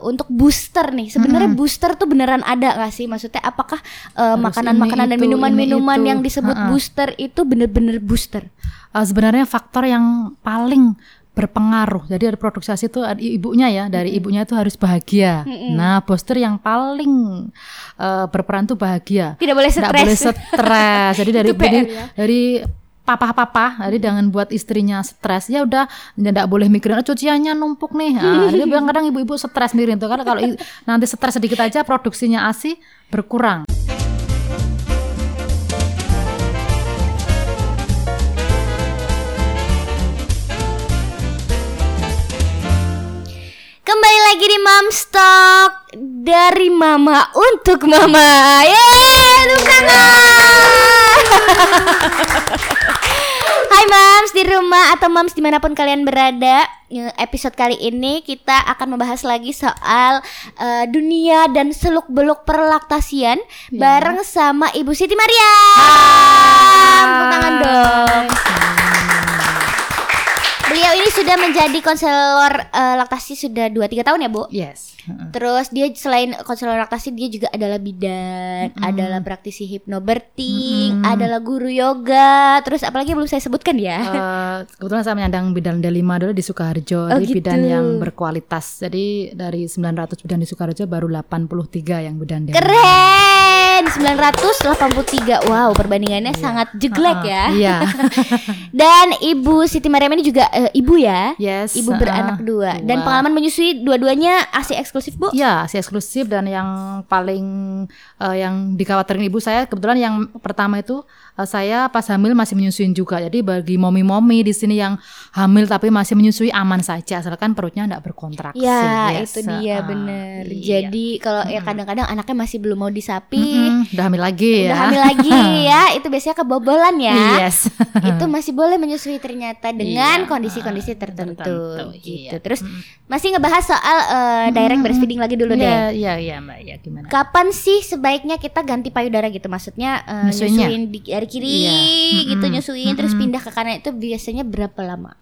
Untuk booster nih, sebenarnya Mm-mm. booster tuh beneran ada gak sih? Maksudnya apakah Harus makanan-makanan ini, dan minuman-minuman yang disebut Ha-ha. booster itu bener-bener booster? Uh, sebenarnya faktor yang paling berpengaruh. Jadi dari produksi itu ada ibunya ya, dari ibunya itu harus bahagia. Mm-mm. Nah, booster yang paling uh, berperan tuh bahagia. Tidak boleh stres. boleh stres. Jadi dari PR ya. dari papa-papa, jadi jangan buat istrinya stres. Ya udah, tidak boleh mikirin oh, cuciannya numpuk nih. Nah, jadi kadang ibu-ibu stres mikirin tuh karena kalau nanti stres sedikit aja produksinya ASI berkurang. Lagi di Mom Stock dari Mama untuk Mama. Yeay, tangan. Hai Moms di rumah atau Moms di mana pun kalian berada. Episode kali ini kita akan membahas lagi soal eh, dunia dan seluk beluk perlaktasian bareng sama Ibu Siti Maria. Tepuk tangan dong. Beliau ini sudah menjadi konselor eh, laktasi sudah 2-3 tahun ya Bu? Yes. Heeh. Terus dia selain konselor laktasi dia juga adalah bidan, adalah praktisi hypnobirthing, adalah guru yoga, terus apalagi belum saya sebutkan ya. Eh, kebetulan saya menyandang bidan D5 dulu di Sukoharjo, Oh, jadi gitu. bidan yang berkualitas. Jadi dari 900 bidan di Sukoharjo baru 83 yang bidan D5. Keren 983 Wow perbandingannya sangat jeglek ya Iya. Dan Ibu Siti Mariam ini juga ibu ya Yes. Ibu uh-uh. beranak dua Dan Dua. pengalaman menyusui dua-duanya ASI eksklusif Bu Ya, si eksklusif dan yang paling eh, yang dikhawatirkan ibu saya kebetulan yang pertama itu eh, saya pas hamil masih menyusuin juga. Jadi bagi momi-momi di sini yang hamil tapi masih menyusui aman saja asalkan perutnya tidak berkontraksi. Ya Yes, itu dia uh-uh. bener Iya. Jadi kalau ya kadang-kadang anaknya masih belum mau disapi Mm-mm, udah hamil lagi Udah ya. hamil lagi ya Itu biasanya kebobolan ya Yes. itu masih boleh menyusui ternyata dengan Iya, kondisi-kondisi tertentu, tertentu, gitu. iya. Terus masih ngebahas soal eh, direct breastfeeding lagi dulu deh. Iya, iya, iya, Mbak. Ya gimana? Kapan sih sebaiknya kita ganti payudara gitu? Maksudnya Nyusuinnya? nyusuin di dari kiri Iya. gitu nyusuin terus pindah ke kanan itu biasanya berapa lama?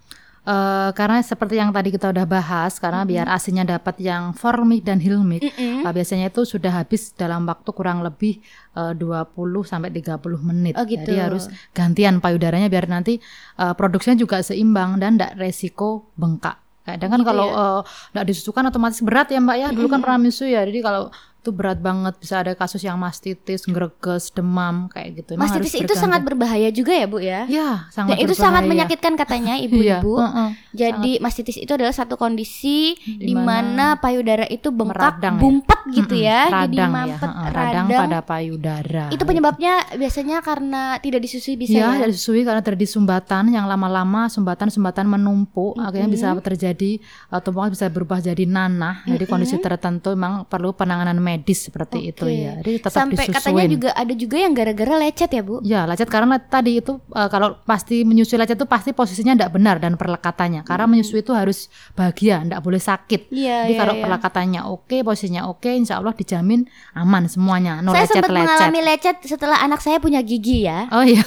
Eh, karena seperti yang tadi kita udah bahas, karena biar asinya dapat yang formik dan hilmik, Mm-mm. eh, biasanya itu sudah habis dalam waktu kurang lebih eh, 20 sampai 30 menit. Oh, gitu. Jadi harus gantian payudaranya biar nanti eh, produksinya juga seimbang dan tidak resiko bengkak. Kadang kan Gitu kalau ya. tidak disusukan otomatis berat ya Mbak ya. Dulu kan pernah menyusui ya. Jadi kalau itu berat banget bisa ada kasus yang mastitis, greges, demam kayak gitu. Emang Mastitis harus itu sangat berbahaya juga ya bu ya? ya Dan sangat itu sangat berbahaya. menyakitkan katanya Iya, ibu-ibu. heeh. Jadi mastitis itu adalah satu kondisi di mana payudara itu bengkak, Meradang ya. bumpet gitu ya, jadi radang ya, mampet, heeh, radang pada payudara. Itu penyebabnya biasanya karena tidak disusui bisa ya? dari susui karena terjadi sumbatan yang lama-lama sumbatan-sumbatan menumpuk, akhirnya bisa terjadi uh, tumpukan bisa berubah jadi nanah. Jadi kondisi tertentu memang perlu penanganan medis seperti itu ya. Jadi tetap Sampai disusuin. katanya juga ada juga yang gara-gara lecet ya bu? Ya, lecet karena tadi itu uh, kalau pasti menyusui lecet itu pasti posisinya tidak benar dan perlekatannya. Karena menyusui itu harus bahagia, tidak boleh sakit. Iya, Jadi iya, kalau iya. perlekatannya oke, posisinya oke, insya Allah dijamin aman semuanya. No saya sempat lecet-lecet. mengalami lecet setelah anak saya punya gigi ya. Oh iya.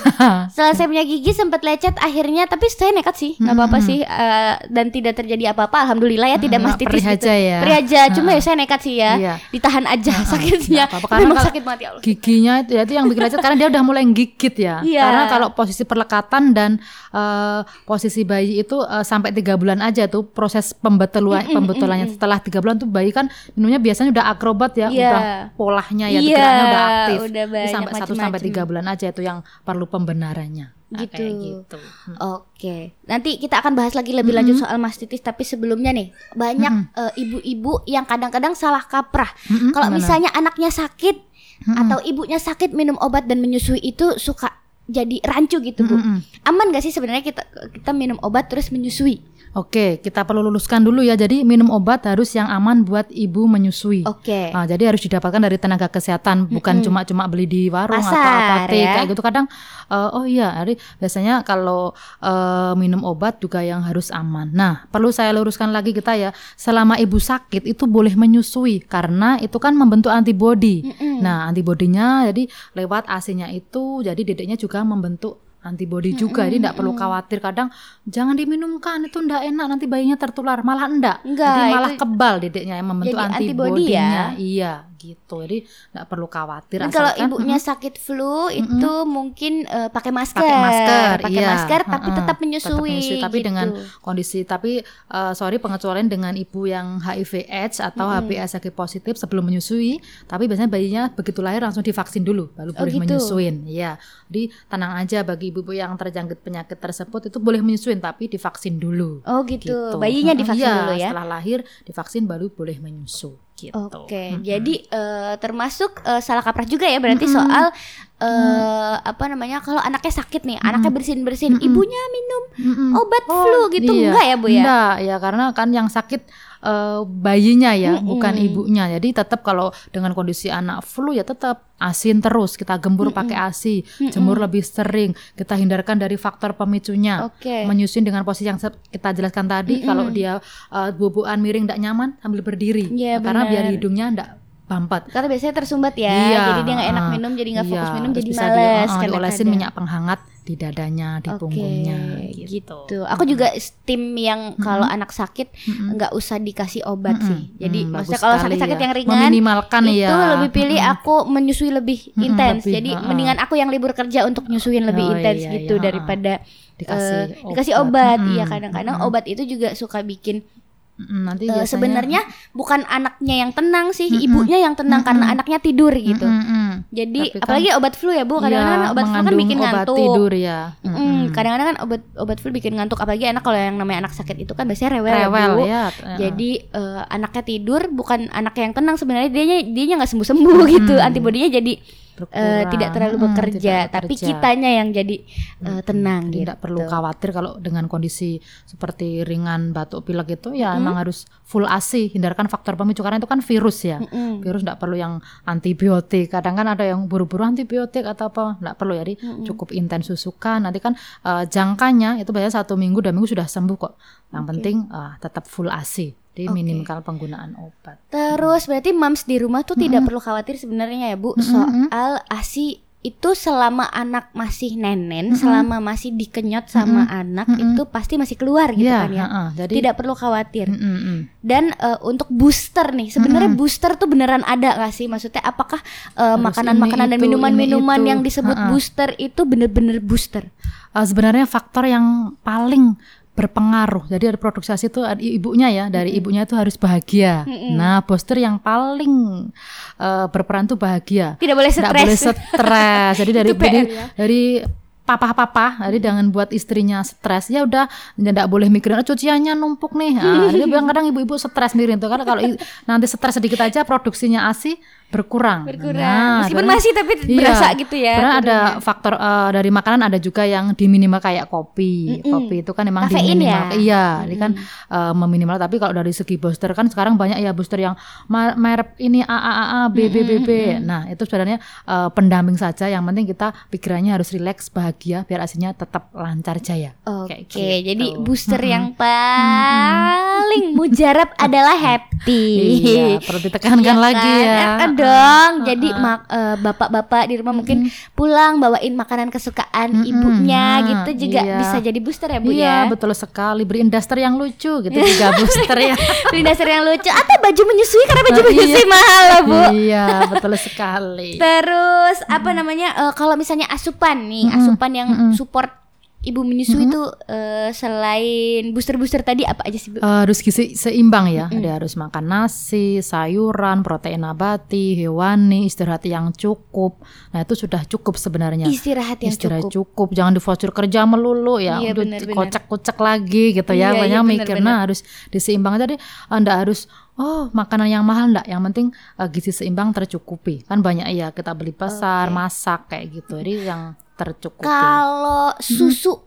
Setelah saya punya gigi sempat lecet akhirnya, tapi saya nekat sih, nggak apa-apa sih eh, dan tidak terjadi apa-apa. Alhamdulillah ya tidak Mm, mastitis perih gitu. aja ya. Perih aja, cuma ya saya nekat sih ya. Iya. Ditahan aja sakitnya. Apa-apa, karena Memang sakit ya Allah. giginya itu ya itu yang bikin lecet karena dia udah mulai gigit ya. Iya. Karena kalau posisi perlekatan dan eh, posisi bayi itu eh, sampai tiga bulan aja tuh proses pembetulan pembetulannya setelah tiga bulan tuh bayi kan minumnya biasanya udah akrobat ya, Iya. udah polahnya ya, Iya, geraknya udah aktif. udah banyak sampai satu sampai tiga bulan aja itu yang perlu pembenarannya. Nah, Gitu. kayak gitu. Oke, nanti kita akan bahas lagi lebih lanjut soal mastitis. Tapi sebelumnya nih, banyak eh, ibu-ibu yang kadang-kadang salah kaprah. Mm-mm, Kalau misalnya anaknya sakit atau ibunya sakit minum obat dan menyusui itu suka jadi rancu gitu bu. Mm-mm. Aman gak sih sebenarnya kita kita minum obat terus menyusui? Oke, kita perlu luluskan dulu ya. Jadi minum obat harus yang aman buat ibu menyusui. Oke. Ah, jadi harus didapatkan dari tenaga kesehatan, bukan cuma cuma beli di warung atau Pasar, apotek ya. kayak gitu. Kadang eh, oh iya, jadi biasanya kalau eh, minum obat juga yang harus aman. Nah, perlu saya luruskan lagi kita ya, selama ibu sakit itu boleh menyusui karena itu kan membentuk antibodi. Nah, antibodinya jadi lewat asinya itu jadi dedeknya juga membentuk antibody juga. Jadi tidak perlu khawatir kadang jangan diminumkan itu ndak enak nanti bayinya tertular. Malah enggak Enggak, jadi malah itu- kebal dedeknya yang membentuk Jadi antibody antibodinya ya. iya gitu jadi tidak perlu khawatir kalau ibunya sakit flu itu mungkin eh, pakai masker, pakai masker, pakai iya. masker tapi Heeh, tetap menyusui, tapi gitu. dengan kondisi tapi eh, sorry pengecualian dengan ibu yang HIV AIDS atau HBS HIV positif sebelum menyusui, tapi biasanya bayinya begitu lahir langsung divaksin dulu baru Oh, boleh gitu. menyusuin. Iya. Jadi tenang aja bagi ibu-ibu yang terjangkit penyakit tersebut itu boleh menyusuin tapi divaksin dulu. Oh gitu. Gitu. Bayinya divaksin iya, dulu ya. Setelah lahir divaksin baru boleh menyusu gitu. Oke, jadi eh, termasuk eh, salah kaprah juga ya berarti soal eh apa namanya kalau anaknya sakit nih, anaknya bersin bersin, ibunya minum Mm-mm. obat flu gitu Iya. enggak ya bu ya? Enggak, ya karena kan yang sakit eh, bayinya ya, bukan ibunya. Jadi tetap kalau dengan kondisi anak flu ya tetap asin terus. Kita gembur pakai ASI, jemur lebih sering. Kita hindarkan dari faktor pemicunya. Oke. Menyusun dengan posisi yang kita jelaskan tadi, kalau dia eh, bubuan miring tidak nyaman sambil berdiri. Iya, karena biar benar. hidungnya tidak bampat. Karena biasanya tersumbat ya, Iya, jadi dia nggak enak minum, jadi nggak fokus iya, minum, terus jadi bisa males. di, uh, diolesin minyak penghangat di dadanya, di Oke, punggungnya gitu. gitu. Aku juga tim yang kalau anak sakit nggak usah dikasih obat sih. Jadi Hmm, maksudnya kalau sakit-sakit ya. yang ringan Meminimalkan itu ya. lebih pilih aku menyusui lebih intens. lebih, Jadi ha-ha. mendingan aku yang libur kerja untuk nyusuin lebih Oh, intens iya, gitu iya, daripada Dikasih eh, dikasih obat. obat. Mm-mm, Iya kadang-kadang obat itu juga suka bikin nanti eh, biasanya- sebenarnya bukan anaknya yang tenang sih, ibunya yang tenang karena anaknya tidur gitu. Mm, mm. Jadi Tapi kan- apalagi obat flu ya Bu, kadang-kadang Iya, obat flu kan bikin obat ngantuk. tidur ya. Mm, Mm, mm. kadang-kadang kan obat obat flu bikin ngantuk apalagi anak kalau yang namanya anak sakit itu kan biasanya rewel, ya, Rewel Bu. ya. Jadi eh, anaknya tidur bukan anak yang tenang sebenarnya dia dia nggak sembuh sembuh gitu antibodinya jadi Berkurang. tidak terlalu Mm, bekerja tidak tapi bekerja. kitanya yang jadi eh, tenang Jadi gitu. tidak perlu khawatir kalau dengan kondisi seperti ringan batuk pilek itu ya emang harus full ASI, hindarkan faktor pemicu karena itu kan virus ya. Mm-mm. Virus tidak perlu yang antibiotik. Kadang kan ada yang buru-buru antibiotik atau apa, tidak perlu ya. Jadi cukup intens susukan. Nanti kan eh, jangkanya itu biasanya satu minggu, dua minggu sudah sembuh kok. Yang penting eh, tetap full ASI. Jadi minimal penggunaan obat. Terus berarti moms di rumah tuh tidak perlu khawatir sebenarnya ya Bu soal ASI itu selama anak masih nenen, selama masih dikenyot sama anak itu pasti masih keluar gitu Iya, kan ya. heeh. Jadi Tidak perlu khawatir. Mm, mm, mm. Dan eh, untuk booster nih, sebenarnya booster tuh beneran ada gak sih? Maksudnya apakah eh, makanan-makanan dan ini, itu, minuman-minuman yang disebut Ha-ha. booster itu bener-bener booster? Uh, sebenarnya faktor yang paling berpengaruh. Jadi dari produksi ASI itu ada ibunya ya, dari ibunya itu harus bahagia. Nah, booster yang paling uh, berperan tuh bahagia. Tidak boleh stres. boleh stres. Jadi dari PR dari, ya. dari papa-papa, jadi jangan buat istrinya stres. Ya udah, tidak boleh mikirin oh, cuciannya numpuk nih. Nah, jadi kadang ibu-ibu stres mikirin tuh karena kalau nanti stres sedikit aja produksinya ASI berkurang. Berkurang. Nah, Meskipun sebenarnya- masih tapi Iya. berasa gitu ya. Sebenarnya ada faktor eh, dari makanan ada juga yang diminimal kayak kopi. Kopi itu kan emang Kafein diminimal. ya? Iya, ini kan eh, meminimal tapi kalau dari segi booster kan sekarang banyak ya booster yang merek ini A A A A B B B B. Nah, itu sebenarnya eh, pendamping saja yang penting kita pikirannya harus rileks, bahagia biar aslinya tetap lancar jaya. Oke, Kayak gitu. jadi booster yang paling mujarab adalah happy. Iya, perlu ditekankan Iya lagi kan? ya. Dong. Jadi mak- eh, bapak-bapak di rumah mungkin pulang bawain makanan kesukaan ibunya gitu juga iya. bisa jadi booster ya Bu Iya, ya. betul sekali. Beriin daster yang lucu gitu juga booster ya. Beli dasar yang lucu atau baju menyusui karena baju iya. menyusui mahal loh Bu. Iya, betul sekali. Terus apa namanya eh, kalau misalnya asupan nih, asupan yang support ibu menyusui itu eh, selain booster-booster tadi apa aja sih Bu? Eh, harus gizi seimbang ya. Dia harus makan nasi, sayuran, protein nabati, hewani, istirahat yang cukup. Nah, itu sudah cukup sebenarnya. Istirahat yang Istirahat cukup. cukup. jangan difocur kerja melulu ya. Iya, benar-benar. kocak-kocak lagi gitu Iya, ya. iya, Banyak mikir. benar-benar. Nah, harus diseimbang tadi. Anda harus oh, makanan yang mahal enggak? Yang penting eh, gizi seimbang tercukupi. Kan banyak ya kita beli pasar, masak kayak gitu. Jadi yang tercukupi. Kalau susu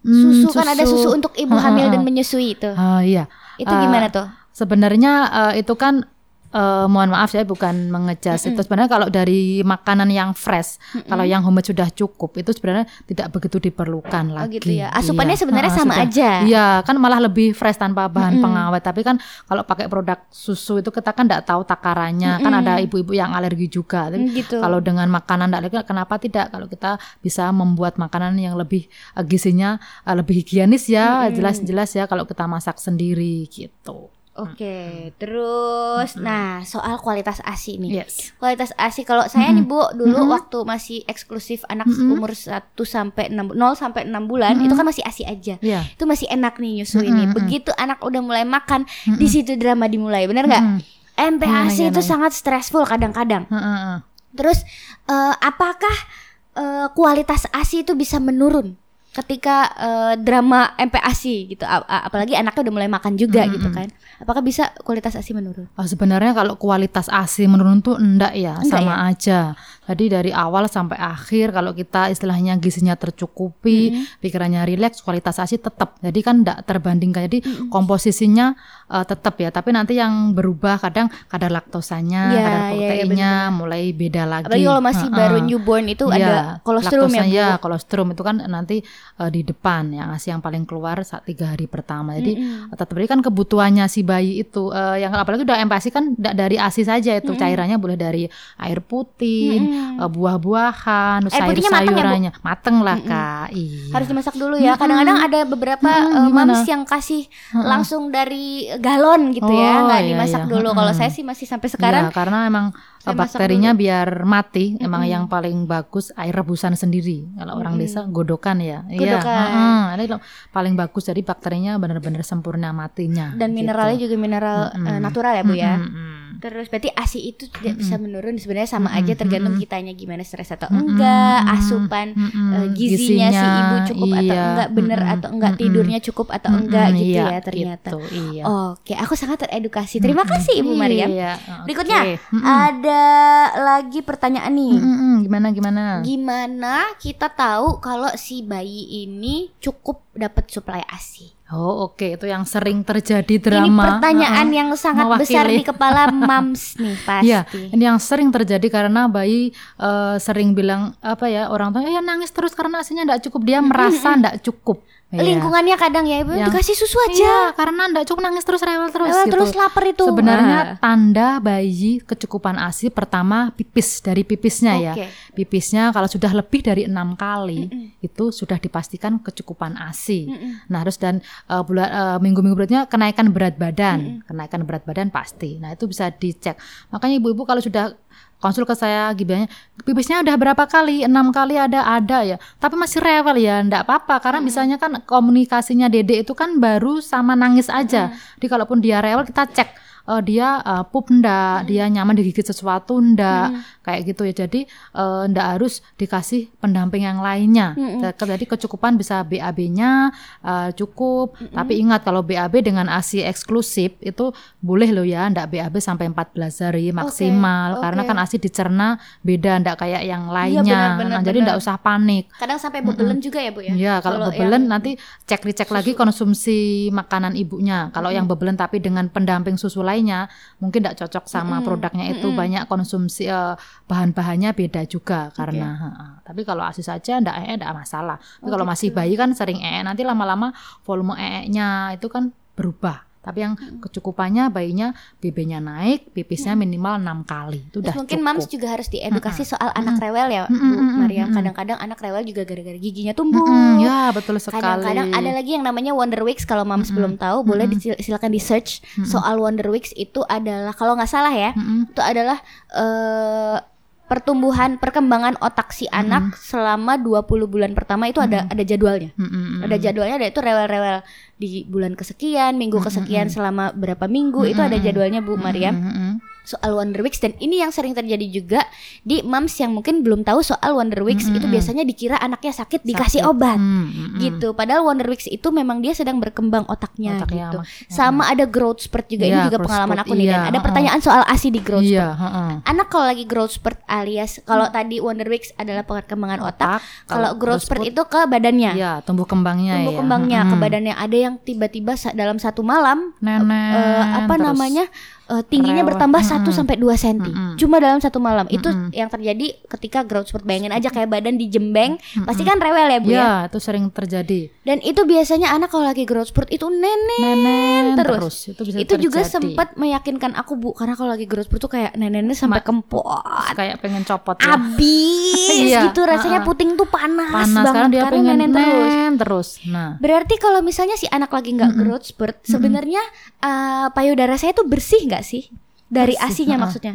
Hmm, susu kan ada susu untuk ibu hamil dan menyusui itu. Ah, iya. Itu Eh, gimana tuh? Sebenarnya eh, itu kan eh, mohon maaf saya bukan mengejas itu sebenarnya kalau dari makanan yang fresh, kalau yang homemade sudah cukup itu sebenarnya tidak begitu diperlukan Oh lagi. gitu ya. Asupannya Iya. sebenarnya Ah, sama sudah. aja. Iya, kan malah lebih fresh tanpa bahan pengawet. Tapi kan kalau pakai produk susu itu kita kan tidak tahu takarannya. Kan ada ibu-ibu yang alergi juga. Tapi Mm, gitu. Kalau dengan makanan tidak alergi, kenapa tidak? Kalau kita bisa membuat makanan yang lebih eh, gizinya eh, lebih higienis ya, jelas-jelas ya kalau kita masak sendiri gitu. Oke, terus nah soal kualitas ASI nih. Yes. Kualitas ASI kalau saya nih Bu dulu waktu masih eksklusif anak umur 1 sampai 6 0 sampai 6 bulan itu kan masih ASI aja. Iya. Itu masih enak nih nyusu ini. Begitu anak udah mulai makan di situ drama dimulai. Bener nggak? MPASI itu sangat stressful kadang-kadang. Heeh, heeh. Terus eh, apakah eh, kualitas ASI itu bisa menurun ketika eh, drama MPASI gitu? Apalagi anaknya udah mulai makan juga gitu kan. Apakah bisa kualitas ASI menurun? Oh, sebenarnya kalau kualitas ASI menurun tuh enggak ya, Enggak sama aja. Jadi dari awal sampai akhir kalau kita istilahnya gizinya tercukupi, pikirannya rileks, kualitas ASI tetap. Jadi kan enggak terbandingkan. Jadi komposisinya eh, tetap ya, tapi nanti yang berubah kadang kadar laktosanya, Iya, kadar iya, iya, proteinnya mulai beda lagi. Apalagi kalau masih Heeh. baru newborn itu ada Iya, kolostrum ya, ya, kolostrum itu kan nanti eh, di depan yang ASI yang paling keluar saat tiga hari pertama. Jadi tetap jadi kan kebutuhannya si bayi itu eh, yang apalagi udah MPASI kan dari ASI saja itu cairannya boleh dari air putih, eh, buah-buahan, Air putihnya mateng ya, sayur-sayurannya, mateng lah kak. Iya. Harus dimasak dulu ya. Kadang-kadang ada beberapa eh, moms yang kasih langsung dari galon gitu ya, Oh, nggak iya, dimasak iya. dulu. Kalau saya sih masih sampai sekarang Iya, karena emang eh, bakterinya biar mati, emang yang paling bagus air rebusan sendiri. Kalau orang desa godokan ya. Godokan. Iya, heeh. Ini lo- paling bagus jadi bakterinya benar-benar sempurna matinya. dan mineralnya juga mineral eh, natural ya, Bu ya. Mm-mm. Terus berarti ASI itu tidak bisa menurun sebenarnya sama aja tergantung kitanya gimana stres atau enggak, asupan eh, gizinya, si Gizinya, ibu cukup atau iya. enggak, bener Mm-mm. atau enggak tidurnya cukup atau enggak Mm-mm, gitu iya, ya ternyata. gitu, iya. Oke, aku sangat teredukasi. Terima kasih Ibu Mariam. Iya, oke. Berikutnya Mm-mm. ada lagi pertanyaan nih. Mm-mm, gimana gimana? Gimana kita tahu kalau si bayi ini cukup dapat suplai ASI? Oh oke itu yang sering terjadi Ini drama. pertanyaan Heeh. yang sangat Mewakili. besar di kepala mams nih pasti. Iya, ini yang sering terjadi karena bayi eh, sering bilang apa ya orang tua ya nangis terus karena asinya enggak cukup dia merasa enggak cukup. Iya. Lingkungannya kadang ya ibu Yang- dikasih susu aja. Iya, karena enggak cukup nangis terus rewel terus Lewat gitu. terus lapar itu. Sebenarnya tanda bayi kecukupan ASI pertama pipis dari pipisnya ya. Oke. Pipisnya kalau sudah lebih dari enam kali itu sudah dipastikan kecukupan ASI. Nah terus dan eh, bulan eh, minggu-minggu berikutnya kenaikan berat badan, kenaikan berat badan pasti. Nah itu bisa dicek. Makanya ibu-ibu kalau sudah konsul ke saya gibanya pipisnya udah berapa kali? Enam kali ada ada ya? Tapi masih rewel ya ndak apa-apa karena misalnya kan komunikasinya dede itu kan baru sama nangis aja. Jadi kalaupun dia rewel kita cek eh, dia eh, pup ndak dia nyaman digigit sesuatu ndak kayak gitu ya. Jadi eh, ndak harus dikasih pendamping yang lainnya. Ke- jadi kecukupan bisa BAB-nya eh, cukup. Tapi ingat kalau BAB dengan ASI eksklusif itu boleh loh ya ndak BAB sampai 14 hari maksimal. karena oke. kan ASI dicerna beda ndak kayak yang lainnya. benar, benar, Nah, jadi ndak usah panik. Kadang sampai bebelen juga ya bu ya. Iya, kalau Kalau bebelen yang- nanti cek dicek lagi konsumsi makanan ibunya. Kalau yang bebelen tapi dengan pendamping susu lainnya, mungkin tidak cocok sama produknya itu banyak konsumsi eh, bahan-bahannya beda juga karena. heeh. Tapi kalau ASI saja ndak ee ndak masalah. Tapi kalau gitu. masih bayi kan sering ee nanti lama-lama volume ee-nya itu kan berubah. Tapi yang kecukupannya bayinya BB-nya naik, pipisnya minimal enam kali. Itu udah mungkin cukup. mams juga harus diedukasi soal anak rewel ya, Bu Mm-mm, Mariam. Kadang-kadang anak rewel juga gara-gara giginya tumbuh. Mm, ya, betul sekali. Kadang-kadang ada lagi yang namanya Wonder Weeks kalau mams belum tahu boleh silakan di search soal Wonder Weeks itu adalah kalau nggak salah ya Mm-mm. itu adalah eh, pertumbuhan perkembangan otak si anak selama 20 bulan pertama itu ada ada jadwalnya. Mm-mm. Ada jadwalnya ada itu rewel-rewel di bulan kesekian, minggu kesekian selama berapa minggu itu ada jadwalnya Bu Mariam Mm-mm. Soal Wonder Weeks. Dan ini yang sering terjadi juga di moms yang mungkin belum tahu soal Wonder Weeks. Itu biasanya dikira anaknya sakit dikasih obat. Hmm, mm-mm. gitu. Padahal Wonder Weeks itu memang dia sedang berkembang otaknya, Otaknya gitu. mak- sama ada growth spurt juga. Ini Iya, juga pengalaman spurt, aku nih iya, dan ada heeh. pertanyaan soal ASI di growth Iya, spurt. heeh. anak kalau lagi growth spurt alias kalau tadi Wonder Weeks adalah perkembangan otak, Otak, kalau growth growth spurt itu ke badannya. Iya, tumbuh kembangnya tumbuh ya. kembangnya ke Mm-mm. badannya. Ada yang tiba-tiba dalam satu malam Nenek. eh, apa terus. namanya eh, tingginya Rewel. bertambah Mm-mm. 1 sampai 2 cm. Mm-mm. Cuma dalam satu malam. Itu Mm-mm. yang terjadi ketika growth spurt. Bayangin aja kayak badan dijembeng, pasti kan rewel ya, Bu ya. Ya, itu sering terjadi. Dan itu biasanya anak kalau lagi growth spurt itu nenek Nenen terus. terus. Itu bisa itu juga sempat meyakinkan aku Bu karena kalau lagi growth spurt tuh kayak neneknya sampai kempot. kayak pengen copot ya. Abis Iya, gitu rasanya uh-uh. puting tuh panas, Panas banget karena dia karena pengen nenen terus. terus. Nah, Berarti kalau misalnya si anak lagi nggak growth spurt, sebenarnya uh, payudara saya tuh bersih nggak sih dari asinya maksudnya?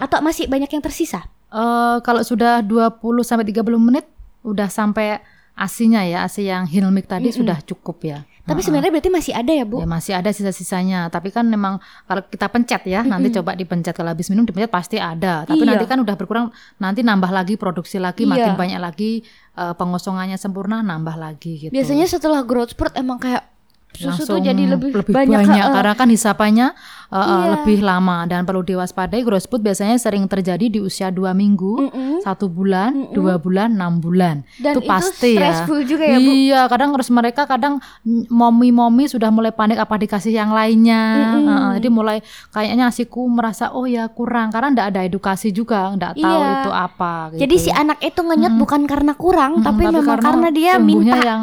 Atau masih banyak yang tersisa? Eh, kalau sudah 20 sampai 30 menit udah sampai asinya ya, asi yang hilmik tadi sudah cukup ya. Tapi sebenarnya berarti masih ada ya bu? Ya masih ada sisa-sisanya, tapi kan memang kalau kita pencet ya, nanti coba dipencet kalau habis minum dipencet pasti ada. Tapi Iya. nanti kan udah berkurang, nanti nambah lagi produksi lagi, Iya. makin banyak lagi eh, pengosongannya sempurna, nambah lagi gitu. Biasanya setelah growth spurt emang kayak susu tuh Langsung jadi lebih, lebih banyak, banyak, uh, karena kan hisapannya uh, Iya. lebih lama dan perlu diwaspadai growth spurt biasanya sering terjadi di usia dua minggu satu bulan dua bulan enam bulan Dan itu itu pasti ya juga ya, Bu? iya kadang harus mereka kadang momi-momi sudah mulai panik apa dikasih yang lainnya. Uh, uh, jadi mulai kayaknya asiku merasa oh ya kurang karena ndak ada edukasi juga ndak tahu Iya. itu apa gitu. Jadi si anak itu ngenyot bukan karena kurang, Mm-mm, tapi, memang karena, dia tumbuhnya minta yang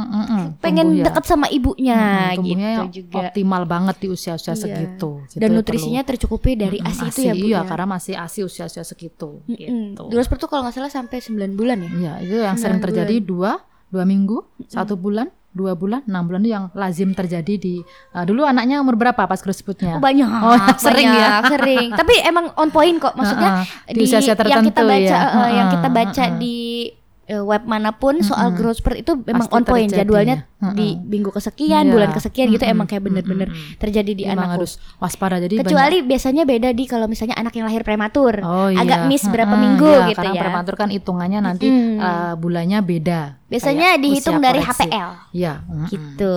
pengen ya. deket sama ibunya tumbuhnya gitu yang juga. optimal banget di usia-usia Iya. segitu. Gitu Dan ya, nutrisinya perlu. tercukupi dari Mm-mm, ASI itu ya bu Iya, ya. karena masih ASI usia-usia segitu. Mm-mm. Gitu. Growth spurt tuh kalau nggak salah sampai 9 bulan ya. Iya, itu yang sering terjadi dua dua minggu, satu bulan, dua bulan, enam bulan itu yang lazim terjadi di uh, dulu anaknya umur berapa pas growth spurtnya? Oh, banyak, Oh, sering banyak, ya? sering. Tapi emang on point kok. Maksudnya Heeh, di usia-usia yang kita baca, ya. eh, yang kita baca heeh. di eh, web mana pun soal growth spurt itu memang Pasti on point. terjadi Jadwalnya ya. di Heeh. minggu kesekian, Iya. bulan kesekian gitu Mm-mm, emang kayak bener-bener mm-mm. terjadi di Memang anakku. harus waspada jadi Kecuali biasanya beda di kalau misalnya anak yang lahir prematur, banyak, oh, iya. agak miss berapa Heeh, minggu iya, gitu karena ya. prematur kan hitungannya nanti Mm-mm. uh, bulannya beda. Biasanya Kayak dihitung dari koreksi. HPL Iya, mm-mm. gitu.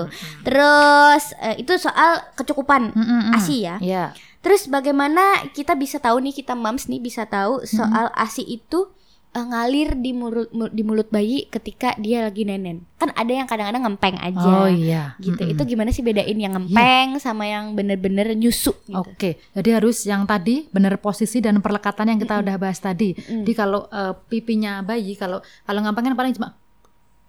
Terus eh, itu soal kecukupan Mm-mm. ASI ya. Iya. Terus bagaimana kita bisa tahu nih kita moms nih bisa tahu soal ASI itu eh, ngalir di mulut mu- di mulut bayi ketika dia lagi nenen. Kan ada yang kadang-kadang ngempeng aja. Oh iya. Gitu. Mm-mm. Itu gimana sih bedain yang ngempeng sama yang bener-bener nyusu gitu. Oke, jadi harus yang tadi benar posisi dan perlekatan yang kita udah bahas tadi. Jadi kalau eh, pipinya bayi kalau kalau ngapain kan paling cuma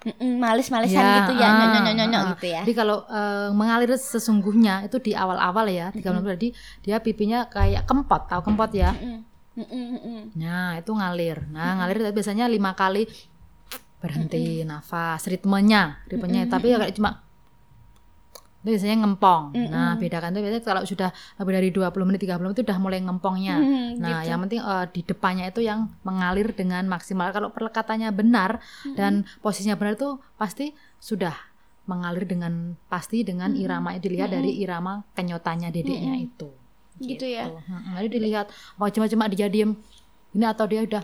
Mm-mm, Males-malesan Ya, gitu ya, ah, nyonyok-nyonyok ah. gitu ya. Jadi kalau eh, mengalir sesungguhnya itu di awal-awal ya, 30 menit tadi dia pipinya kayak kempot, tahu kempot ya? Mm-mm, mm-mm, mm-mm. Nah, itu ngalir. Nah, ngalir tapi biasanya lima kali berhenti nafas, ritmenya, ritmenya tapi ya kayak cuma itu biasanya ngempong. Nah, bedakan tuh biasanya kalau sudah lebih dari 20 menit 30 menit itu udah mulai ngempongnya. Hmm, Nah, gitu. yang penting eh, di depannya itu yang mengalir dengan maksimal. Kalau perlekatannya benar dan posisinya benar itu pasti sudah mengalir dengan pasti dengan irama dilihat dari irama kenyotannya dedeknya itu. Gitu ya. Mm-mm. Jadi dilihat cuma-cuma dia diem ini atau dia udah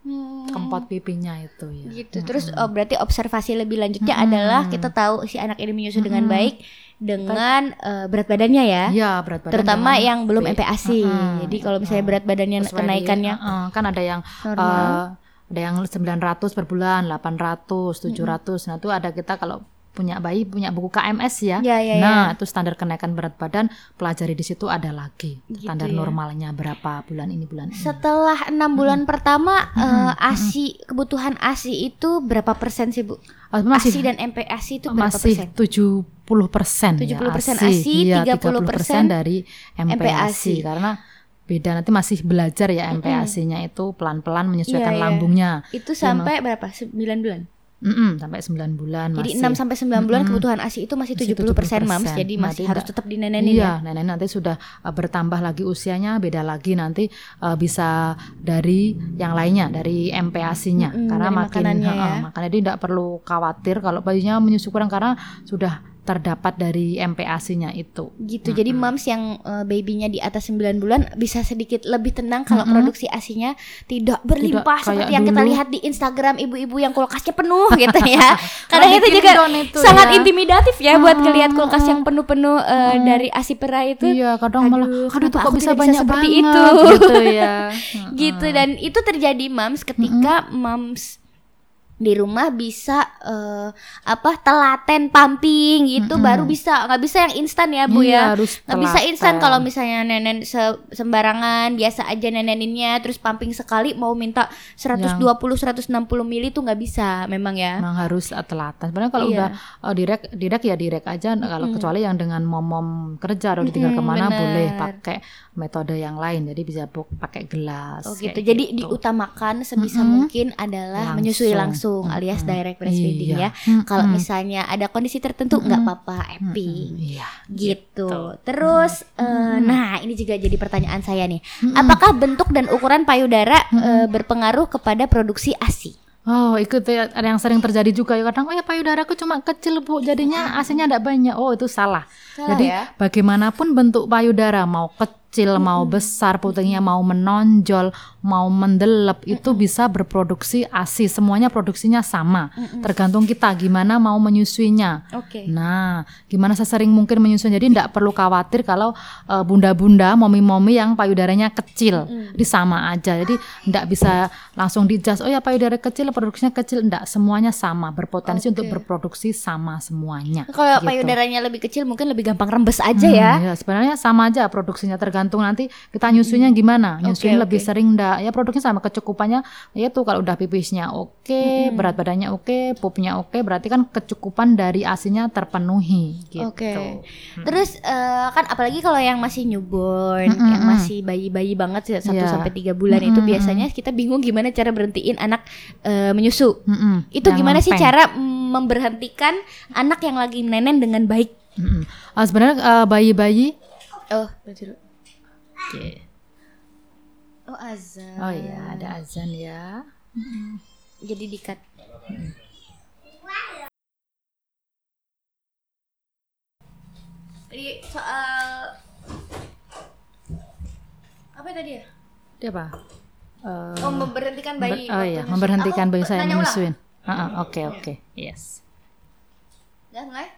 Hmm. kempot pipinya itu ya. gitu terus oh, berarti observasi lebih lanjutnya adalah kita tahu si anak ini menyusu dengan baik dengan eh, berat badannya ya Iya, berat badan terutama yang belum. MPASI Mm-mm. jadi kalau misalnya berat badannya Sesuai di- kenaikannya uh-uh, kan ada yang normal. uh, ada yang 900 per bulan, 800, 700. Nah, itu ada kita kalau punya bayi punya buku KMS ya. Ya, ya, nah, itu standar kenaikan berat badan pelajari di situ ada lagi. Gitu standar ya. normalnya berapa bulan ini bulan ini. setelah enam bulan pertama eh, ASI kebutuhan ASI itu berapa persen sih bu Oh, masih ASI dan MPASI itu berapa masih persen 70 persen 70% ya, ASI, Iya, 30% dari MPASI MPASI. karena beda nanti masih belajar ya MPASI-nya itu pelan-pelan menyesuaikan Iya, iya. lambungnya. itu sampai berapa 9 bulan Mm-mm, sampai 9 bulan jadi masih. 6 sampai 9 bulan Mm-mm. kebutuhan ASI itu masih Masih 70 persen mams 70%. jadi masih Nanti harus tetap dinenenin ya Iya, nenek nanti sudah uh, bertambah lagi usianya, beda lagi nanti uh, bisa dari yang lainnya, dari MPASI-nya. Mm-mm, karena dari makin makanannya uh, ya. makanya dia tidak perlu khawatir kalau bayinya menyusu kurang karena sudah terdapat dari MPASI-nya itu. gitu. Jadi moms yang uh, babynya di atas 9 bulan bisa sedikit lebih tenang kalau produksi asinya tidak berlimpah kayak seperti yang kita dulu. lihat di Instagram ibu-ibu yang kulkasnya penuh gitu ya. Kadang itu juga itu sangat ya. intimidatif ya buat ngelihat kulkas yang penuh-penuh uh, dari asi pera itu. Iya, kadang malah Aduh, aduh tuh kok tidak bisa banyak seperti banget? itu? gitu ya. gitu. Dan itu terjadi moms ketika moms di rumah bisa eh, apa telaten pumping gitu Mm-mm. baru bisa nggak bisa yang instan ya bu ya Iya, harus nggak bisa instan kalau misalnya nenen se- sembarangan biasa aja neneninnya terus pumping sekali mau minta 120 160 mili tuh nggak bisa memang ya Memang harus uh, telaten. Sebenarnya kalau Iya. udah uh, direct direct ya direct aja. Nah, Kalau kecuali yang dengan mom-mom kerja atau ditinggal Mm-mm, ke mana bener. boleh pakai metode yang lain. Jadi bisa pakai gelas. Oh gitu. Jadi gitu. diutamakan sebisa Mm-mm. mungkin adalah Langsung. menyusui langsung alias Mm-mm. direct breastfeeding Iya. ya. Kalau Mm-mm. misalnya ada kondisi tertentu nggak Mm-mm. apa-apa, happy. Mm-mm. Iya. Gitu. Terus eh, Mm-mm. nah ini juga jadi pertanyaan saya nih. Mm-mm. Apakah bentuk dan ukuran payudara eh, berpengaruh kepada produksi ASI? Oh, itu ya, ada yang sering terjadi juga ya kadang oh ya payudaraku cuma kecil Bu, jadinya asinya enggak banyak. Oh, itu salah. Salah Jadi ya? bagaimanapun bentuk payudara mau kecil, mau besar, putingnya mau menonjol, mau mendelep itu bisa berproduksi ASI. Semuanya produksinya sama. Tergantung kita gimana mau menyusuinya. Oke. Nah, gimana sesering mungkin menyusui. Jadi tidak perlu khawatir kalau eh, bunda-bunda, momi-momi yang payudaranya kecil. Jadi sama aja. Jadi tidak bisa langsung dijudge. Oh ya payudara kecil, produksinya kecil. Tidak, semuanya sama. Berpotensi untuk Oke. berproduksi sama semuanya. Kalau Gitu. payudaranya lebih kecil mungkin lebih gampang rembes aja ya. Hmm, ya, sebenarnya sama aja produksinya tergantung nanti kita nyusunya gimana. Nyusuin Oke, lebih oke. sering enggak? Ya produknya sama kecukupannya yaitu kalau udah pipisnya oke, berat badannya oke, pupnya oke, berarti kan kecukupan dari asinya terpenuhi gitu. Oke. Terus eh, kan apalagi kalau yang masih newborn, Mm-mm, yang mm. masih bayi-bayi banget satu Iya. sampai tiga bulan itu Mm-mm, biasanya kita bingung gimana cara berhentiin anak eh, menyusu. Mm-mm, Itu yang gimana sih cara mm, memberhentikan anak yang lagi nenen dengan baik? Mm-mm. Ah, sebenarnya eh, bayi-bayi Oh, berarti Oke. Oh, azan. Oh iya, ada azan ya. Jadi dikat. Tadi soal apa tadi ya? Dia apa? Eh, Oh, memberhentikan member- bayi. oh waktu iya, memberhentikan bayi saya menyusuin. Ah, ah, Oke, oke. Yes. Udah mulai?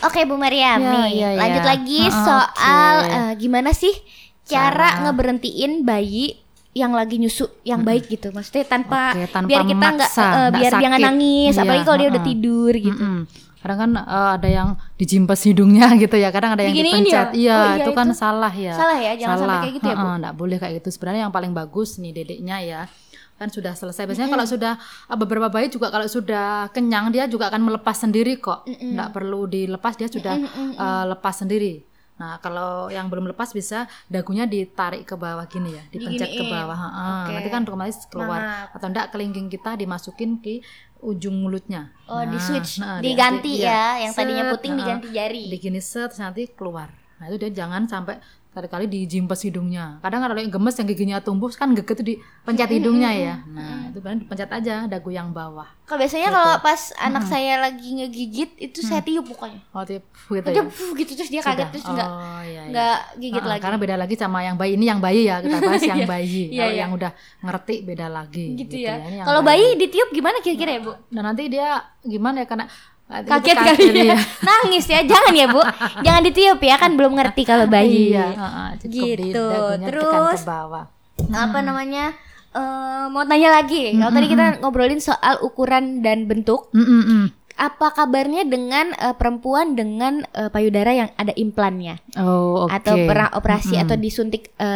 Oke Bu Mariam Ya, nih, ya, ya. lanjut lagi Ah, soal oke. eh, gimana sih cara, Cara. ngeberhentiin bayi yang lagi nyusu yang baik gitu, maksudnya tanpa, Oke, tanpa biar kita nggak nggak biar dia nggak sakit. nangis, Iya, apalagi kalau dia udah ah, ah. tidur gitu. Mm-mm. Kadang kan eh, ada yang dijimpes hidungnya gitu ya, kadang ada yang Diginiin dipencet. ya? Iya, Oh, iya, itu kan itu. salah ya. Salah ya, jangan sampai kayak gitu ya, Bu? Nggak boleh kayak gitu. Sebenarnya yang paling bagus nih dedeknya ya kan sudah selesai. Biasanya kalau sudah eh, beberapa bayi juga kalau sudah kenyang dia juga akan melepas sendiri kok. Nggak perlu dilepas dia sudah eh, lepas sendiri. Nah kalau yang belum lepas bisa dagunya ditarik ke bawah gini ya, dipencet ke Diginiin. bawah. Heeh, Oke. Nanti kan otomatis keluar Mantap. atau enggak kelingking kita dimasukin ke ujung mulutnya. Oh, di Nah, switch, nah, di- diganti di- ya, iya. yang tadinya puting diganti jari. Di gini set nanti keluar. Nah itu dia jangan sampai kali-kali dijimpes hidungnya. Kadang kalau yang gemes yang giginya tumbuh kan gege tuh dipencet hidungnya ya. Nah itu kan dipencet aja dagu yang bawah. Kalau biasanya Gitu. kalau pas anak saya lagi ngegigit itu saya tiup pokoknya. Oh tiap gitu Dia ya. gitu terus dia kaget Sudah. terus enggak Oh iya. iya. gigit Ah, lagi. Karena beda lagi sama yang bayi ini yang bayi ya kita bahas yang bayi. Iya, Kalau iya. yang udah ngerti beda lagi. gitu, ya. Ini yang Kalau bayi ditiup gimana kira-kira ya, Bu? Dan nanti dia gimana ya karena Kaget kali ya. Nangis ya. Jangan ya, Bu. Jangan ditiup ya, kan belum ngerti kalau bayi. Iya, heeh, cukup di Gitu. Terus ke bawah. apa namanya? eh, mau tanya lagi. Kalau tadi kita ngobrolin soal ukuran dan bentuk, Mm, mm, mm. apa kabarnya dengan eh, perempuan dengan eh, payudara yang ada implannya Oh, oke. atau pernah operasi atau disuntik eh,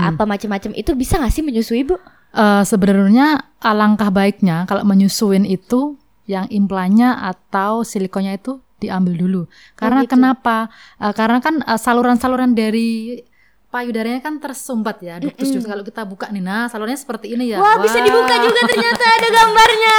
apa macam-macam itu bisa nggak sih menyusui, Bu? Eh, sebenarnya alangkah baiknya kalau menyusuin itu yang implannya atau silikonnya itu diambil dulu. Karena gitu. kenapa? Eh, karena kan eh, saluran-saluran dari payudaranya kan tersumbat ya, ductus ductus. Kalau kita buka nih, nah salurannya seperti ini ya. Wah, bisa dibuka juga ternyata ada gambarnya.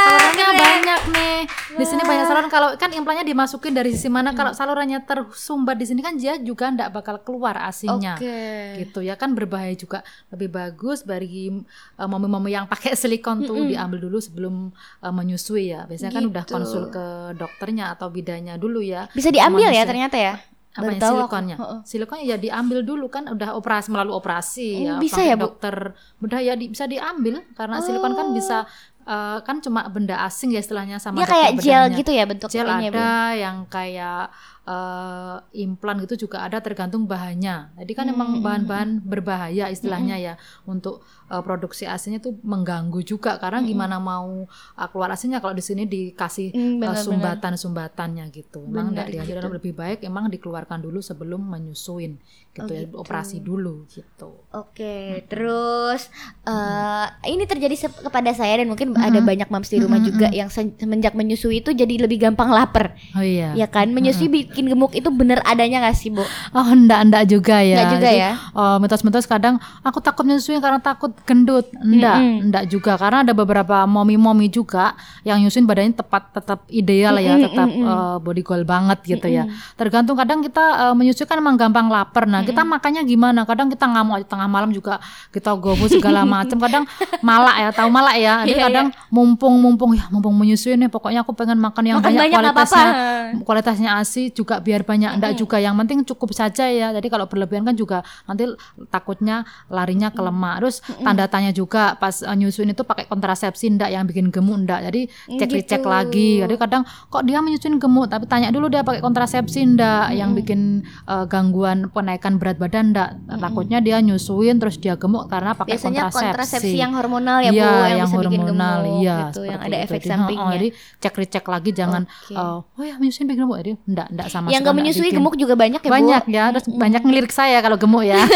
Salurannya Keren. banyak nih. Di sini banyak saluran. Kalau kan implannya dimasukin dari sisi mana? Kalau salurannya tersumbat di sini kan dia juga ndak bakal keluar asinya. Oke. gitu ya kan berbahaya juga lebih bagus bagi uh, mami-mami yang pakai silikon tuh diambil dulu sebelum uh, menyusui ya biasanya kan udah Gitu. konsul ke dokternya atau bidannya dulu ya Bisa diambil ya ternyata ya. Apa Baru ya, tahu aku. silikonnya silikonnya ya diambil dulu kan udah operasi melalui operasi Oh, ya bisa ya, Bu? dokter bedah ya di- bisa diambil karena silikon kan bisa uh, kan cuma benda asing ya istilahnya Dia sama kayak dokter gel gitu ya bentuk gel Bu? ada yang kayak eh, implan gitu juga ada tergantung bahannya. Jadi kan emang Hmm. bahan-bahan berbahaya istilahnya ya untuk eh, produksi asinya tuh mengganggu juga karena gimana mau eh, keluar asinya kalau di sini dikasih Hmm, benar-benar. sumbatan-sumbatannya gitu. Emang Benar enggak gitu. lebih baik emang dikeluarkan dulu sebelum menyusuin gitu Oh, ya, gitu. operasi dulu gitu. Oke, terus eh ini terjadi kepada saya dan mungkin ada banyak mams di rumah Mm-mm. juga yang se- semenjak menyusui itu jadi lebih gampang lapar, Oh iya. ya kan? Menyusui bikin gemuk itu bener adanya nggak sih, Bu? Oh enggak enggak juga ya. Nggak juga Jadi, ya? oh, mitos-mitos kadang aku takut nyusuin karena takut gendut. Enggak, Mm-mm. enggak juga karena ada beberapa momi-momi juga yang nyusuin badannya tepat tetap ideal ya, Mm-mm, tetap mm-mm. eh, body goal banget gitu ya. Tergantung kadang kita eh, menyusui kan emang gampang lapar. Nah, kita makannya gimana? Kadang kita ngamuk aja tengah malam juga kita gobo segala macam. Kadang malak ya, tahu malak ya. Jadi Iya, kadang mumpung-mumpung ya mumpung menyusui nih pokoknya aku pengen makan yang Makan banyak, banyak kualitasnya apa-apa. kualitasnya ASI juga biar banyak enggak juga. Yang penting cukup saja ya. Jadi kalau berlebihan kan juga nanti takutnya larinya ke lemak. Terus tanda tanya juga pas uh, nyusuin itu pakai kontrasepsi enggak yang bikin gemuk enggak jadi cek dicek Gitu. lagi. Jadi kadang kok dia menyusuin gemuk tapi tanya dulu dia pakai kontrasepsi enggak yang bikin uh, gangguan penaikan berat badan enggak takutnya dia nyusuin terus dia gemuk karena pakai Biasanya kontrasepsi. kontrasepsi yang hormonal ya, Bu, Iya, yang, bisa bikin hormonal, gemuk iya, gitu, yang ada itu. efek Jadi, oh, sampingnya. jadi cek dicek lagi jangan Oke. uh, oh ya menyusuin bikin gemuk. Jadi enggak enggak sama yang gak menyusui bikin. gemuk juga banyak ya, Bu? banyak ya terus banyak ngelirik saya kalau gemuk ya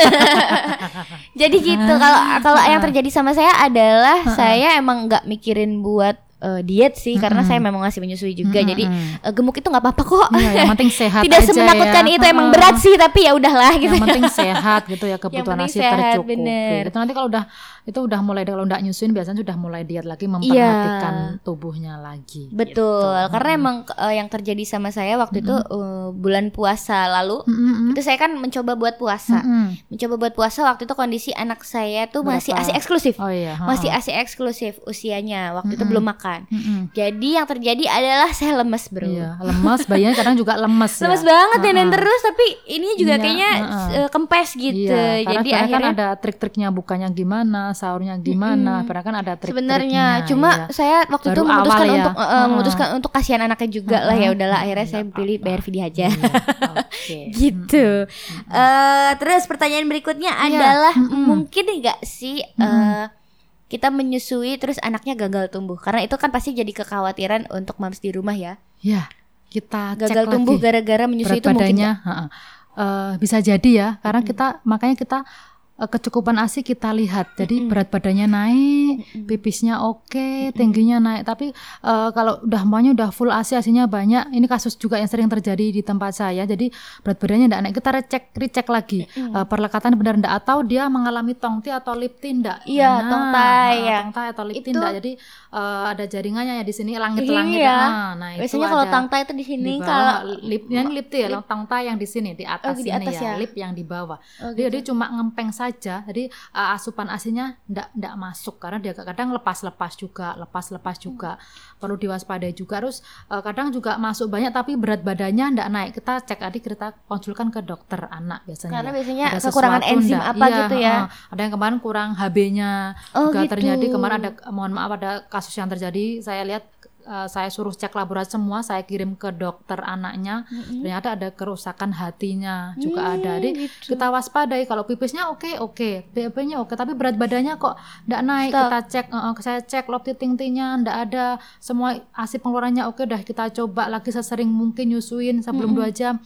Jadi gitu kalau kalau yang terjadi sama saya adalah saya emang nggak mikirin buat eh, diet sih karena saya memang masih menyusui juga. Mm-mm. Jadi eh, gemuk itu nggak apa-apa kok. Iya, yang penting sehat Tidak aja semenakutkan ya. itu emang berat sih tapi ya udahlah gitu. yang penting sehat gitu ya kebutuhan nasi tercukupi bener. itu nanti kalau udah itu udah mulai kalau udah nyusuin biasanya sudah mulai diet lagi memperhatikan tubuhnya lagi Iya. Betul, gitu. karena emang eh, yang terjadi sama saya waktu itu eh, bulan puasa lalu Mm-mm. itu saya kan mencoba buat puasa. Mm-mm. Mencoba buat puasa waktu itu kondisi anak saya tuh masih Berapa? ASI eksklusif. oh iya. Masih ASI eksklusif usianya. Waktu itu Mm-mm. belum makan. Mm-mm. Jadi yang terjadi adalah saya lemes, Bro. iya lemas bayinya kadang juga lemes ya. Lemes banget dan Heeh. terus tapi ini juga Iya, kayaknya eh, kempes gitu. Iya, Jadi sebenarnya akhirnya kan ada trik-triknya bukanya gimana, sahurnya gimana, karena kan ada trik-triknya. sebenarnya cuma iya. saya waktu itu Baru memutuskan awal ya. untuk Heeh. memutuskan untuk kasihan anaknya juga lah ya udahlah akhirnya saya pilih bayar video aja. Iya, Oke. gitu. Eh terus pertanyaan berikutnya Iya, adalah mm-mm. mungkin nggak sih eh, kita menyusui terus anaknya gagal tumbuh karena itu kan pasti jadi kekhawatiran untuk mams di rumah ya. Ya, kita cek Gagal tumbuh gara-gara menyusui itu mungkin. Eh, bisa jadi ya karena kita makanya kita kecukupan ASI kita lihat. Jadi berat badannya naik pipisnya oke tingginya naik. Tapi eh, kalau udah semuanya udah full ASI asinya banyak. Ini kasus juga yang sering terjadi di tempat saya. Jadi berat badannya tidak naik. Kita recek recek lagi. Eh, perlekatan benar enggak atau dia mengalami tongti atau lip tindak Iya, tongtai, ya. tongtai atau lip Itu- tindak jadi eh, ada jaringannya ya di sini langit-langit. Iya. Ah, nah itu Biasanya kalau tangta itu di sini di kalau bawah. Lipnya ini lip tuh ya tong tai yang di sini di atas di ini atas ya, ya. lip yang di bawah. Oh, dia dia cuma ngempeng saja jadi uh, asupan asinya ndak ndak masuk karena dia kadang lepas-lepas juga lepas-lepas juga perlu diwaspadai juga terus uh, kadang juga masuk banyak tapi berat badannya ndak naik kita cek tadi kita konsulkan ke dokter anak biasanya Karena ya. biasanya Ada kekurangan enzim ndak? apa Iya, gitu ya. heeh. ada yang kemarin kurang HB-nya Oh, juga gitu. terjadi kemarin ada mohon maaf ada kasus yang terjadi saya lihat uh, saya suruh cek laboratorium semua saya kirim ke dokter anaknya. Ternyata ada kerusakan hatinya juga ada. Jadi gitu. kita waspadai kalau pipisnya oke oke. BAB-nya oke tapi berat badannya kok ndak naik. Stop. kita cek uh, uh, saya cek lop titing-tingnya ndak ada. Semua asi pengeluarannya oke udah kita coba lagi sesering mungkin nyusuin sebelum dua jam.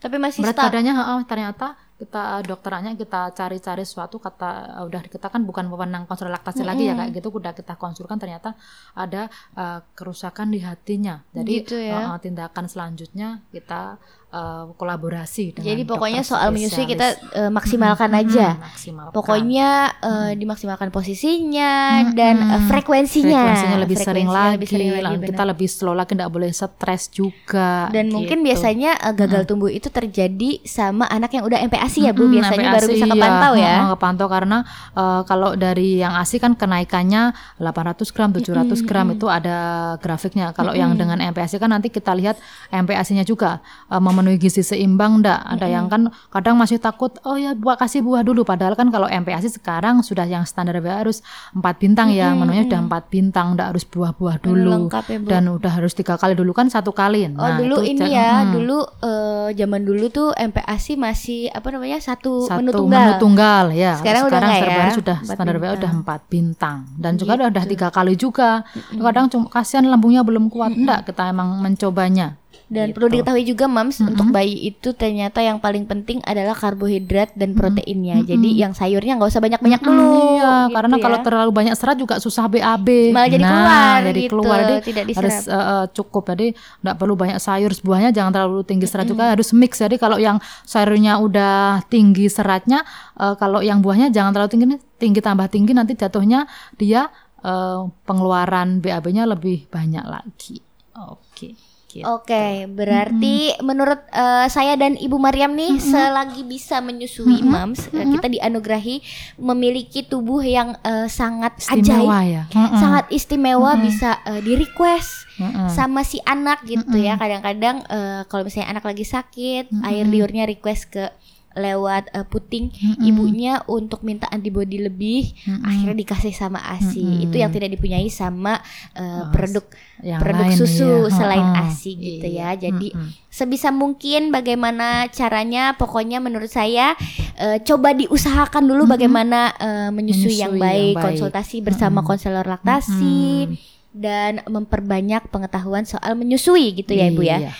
Tapi masih berat stuck. badannya heeh, ternyata kita dokterannya kita cari-cari sesuatu kata udah kita kan bukan wewenang konsul laktasi lagi ya kayak gitu udah kita konsulkan ternyata ada eh, kerusakan di hatinya jadi Gitu ya. eh, tindakan selanjutnya kita eh, kolaborasi dengan Jadi pokoknya soal menyusui kita eh, maksimalkan Hmm, aja. maksimalkan. Pokoknya eh, dimaksimalkan posisinya Hmm, dan hmm. eh, frekuensinya. frekuensinya lebih sering Frekuensinya lagi, lebih sering lagi, lang- benar. kita lebih slow lagi nggak boleh stres juga dan mungkin gitu. biasanya eh, gagal tumbuh itu terjadi sama anak yang udah MPASI ya Bu, biasanya sampai baru bisa iya. kepantau ya. Heeh, kepantau karena eh, kalau dari yang ASI kan kenaikannya 800 gram, 700 gram itu ada grafiknya. Kalau yang dengan MPASI kan nanti kita lihat MPASI-nya juga eh, memenuhi gizi seimbang enggak? Ada yang kan kadang masih takut, oh ya buat kasih buah dulu. Padahal kan kalau MPASI sekarang sudah yang standar WA harus empat bintang ya, menunya sudah empat bintang, enggak harus buah-buah dulu. lengkap ya, Bu. Dan udah harus tiga kali dulu kan satu kali. Oh Nah, dulu itu ini ya, mm, dulu eh, zaman dulu tuh MPASI masih apa namanya satu, satu menu tunggal. menu tunggal, ya. Sekarang udah nggak terbaru ya? sudah standar WA udah empat bintang dan juga Gitu. udah tiga kali juga. Kadang cuma kasihan lambungnya belum kuat, enggak kita emang mencobanya. Dan Gitu. perlu diketahui juga Mams untuk bayi itu ternyata yang paling penting adalah karbohidrat dan proteinnya. Jadi yang sayurnya nggak usah banyak-banyak dulu. Iya, gitu karena ya. kalau terlalu banyak serat juga susah BAB. Malah jadi nah, keluar jadi gitu, keluar. Jadi tidak diserap. harus eh, cukup. Jadi enggak perlu banyak sayur. Buahnya jangan terlalu tinggi serat juga, harus mix. Jadi kalau yang sayurnya udah tinggi seratnya, eh, kalau yang buahnya jangan terlalu tinggi, tinggi tambah tinggi nanti jatuhnya dia eh, pengeluaran BAB-nya lebih banyak lagi. Oke. Gitu. Oke, berarti menurut eh, saya dan Ibu Mariam nih selagi bisa menyusui Mams, eh, kita dianugerahi memiliki tubuh yang eh, sangat Istimewa ajaib, ya. Mm-mm. sangat istimewa bisa eh, di request Mm-mm. sama si anak gitu ya. Kadang-kadang eh, kalau misalnya anak lagi sakit, air liurnya request ke lewat eh, puting ibunya untuk minta antibody lebih, akhirnya dikasih sama ASI. Itu yang tidak dipunyai sama eh, produk yang produk lain, susu iya. selain Heeh. ASI gitu ya. Iya, Jadi mm-mm. sebisa mungkin bagaimana caranya pokoknya menurut saya eh, coba diusahakan dulu bagaimana eh, menyusui, yang, Menyusui yang baik, baik. konsultasi bersama konselor laktasi dan memperbanyak pengetahuan soal menyusui gitu ya Ibu ya. Iya.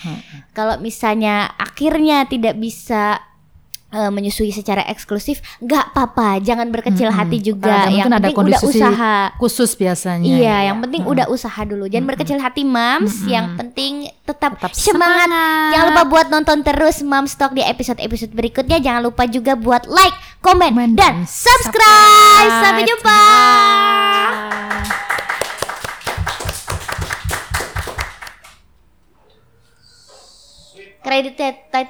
Kalau misalnya akhirnya tidak bisa eh, menyusui secara eksklusif, nggak apa-apa, jangan berkecil hati juga. Yang mungkin ada penting udah usaha. khusus biasanya. Iya, ya. yang penting udah usaha dulu. Jangan berkecil hati, Mams. Yang penting tetap, Tetap semangat. semangat. Jangan lupa buat nonton terus Mams Talk di episode-episode berikutnya. Jangan lupa juga buat like, komen, Komen dan subscribe. Sampai jumpa. Title